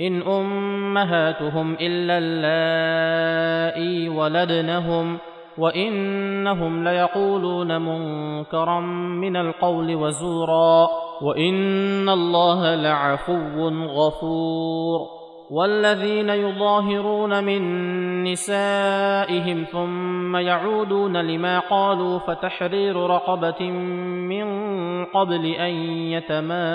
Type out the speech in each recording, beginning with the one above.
إن أمهاتهم إلا اللائي ولدنهم وإنهم ليقولون منكرا من القول وزورا وإن الله لعفو غفور والذين يظاهرون من نسائهم ثم يعودون لما قالوا فتحرير رقبة من قبل أن يتماسا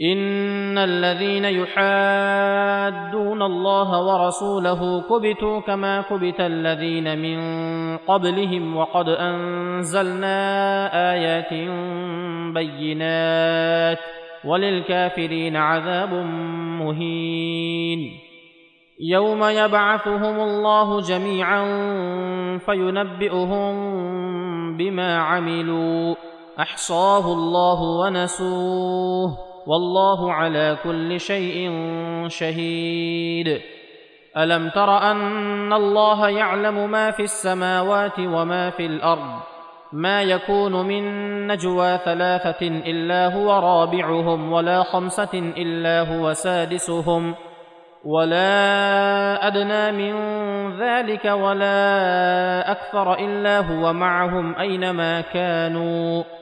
ان الذين يحادون الله ورسوله كبتوا كما كبت الذين من قبلهم وقد انزلنا ايات بينات وللكافرين عذاب مهين يوم يبعثهم الله جميعا فينبئهم بما عملوا احصاه الله ونسوه والله على كل شيء شهيد. ألم تر أن الله يعلم ما في السماوات وما في الأرض؟ ما يكون من نجوى ثلاثة إلا هو رابعهم ولا خمسة إلا هو سادسهم. ولا أدنى من ذلك ولا أكثر إلا هو معهم أينما كانوا.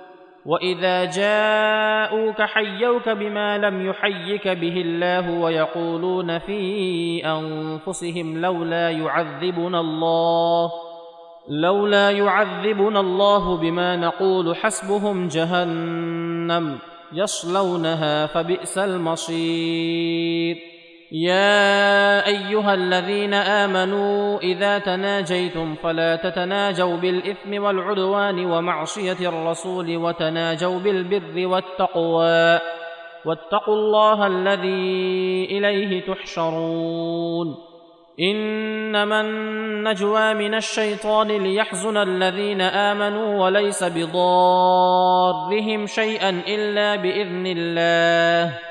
واذا جاءوك حيوك بما لم يحيك به الله ويقولون في انفسهم لولا يعذبنا الله لولا يعذبنا الله بما نقول حسبهم جهنم يصلونها فبئس المصير يا أيها الذين آمنوا إذا تناجيتم فلا تتناجوا بالإثم والعدوان ومعصية الرسول وتناجوا بالبر والتقوى واتقوا الله الذي إليه تحشرون إنما النجوى من الشيطان ليحزن الذين آمنوا وليس بضارهم شيئا إلا بإذن الله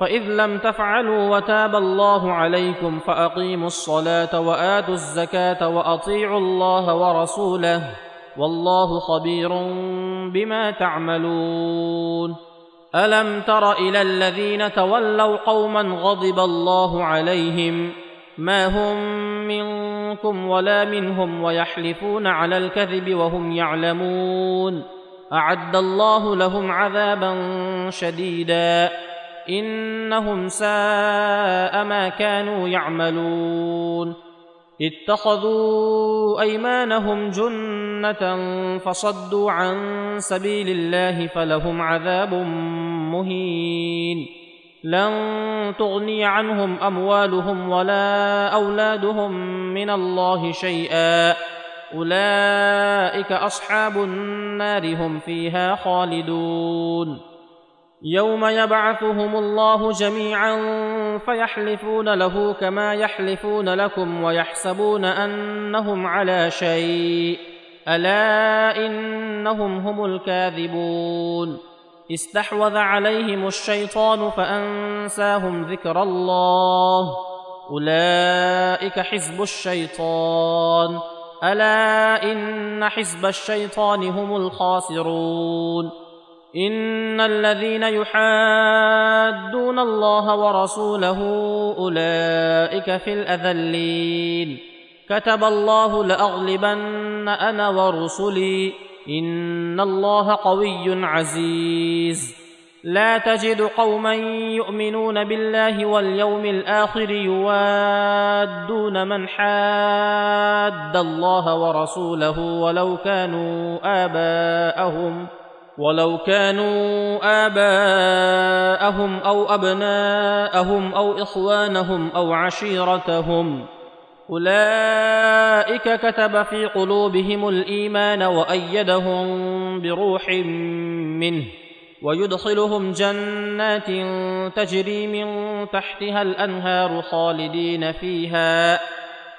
فإذ لم تفعلوا وتاب الله عليكم فأقيموا الصلاة وآتوا الزكاة وأطيعوا الله ورسوله والله خبير بما تعملون. ألم تر إلى الذين تولوا قوما غضب الله عليهم؟ ما هم منكم ولا منهم ويحلفون على الكذب وهم يعلمون. أعد الله لهم عذابا شديدا. إنهم ساء ما كانوا يعملون. اتخذوا أيمانهم جنة فصدوا عن سبيل الله فلهم عذاب مهين. لن تغني عنهم أموالهم ولا أولادهم من الله شيئا. أولئك أصحاب النار هم فيها خالدون. يوم يبعثهم الله جميعا فيحلفون له كما يحلفون لكم ويحسبون أنهم على شيء. ألا إنهم هم الكاذبون. استحوذ عليهم الشيطان فأنساهم ذكر الله. أولئك حزب الشيطان. ألا إن حزب الشيطان هم الخاسرون. ان الذين يحادون الله ورسوله اولئك في الاذلين كتب الله لاغلبن أنا ورسلي ان الله قوي عزيز لا تجد قوما يؤمنون بالله واليوم الآخر يوادون من حاد الله ورسوله ولو كانوا اباءهم ولو كانوا آباءهم أو أبناءهم أو إخوانهم أو عشيرتهم أولئك كتب في قلوبهم الإيمان وأيدهم بروح منه ويدخلهم جنات تجري من تحتها الأنهار خالدين فيها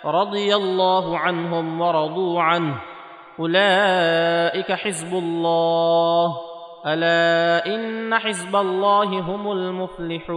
رضي الله عنهم ورضوا عنه أولئك حزب الله. ألا إن حزب الله هم المفلحون.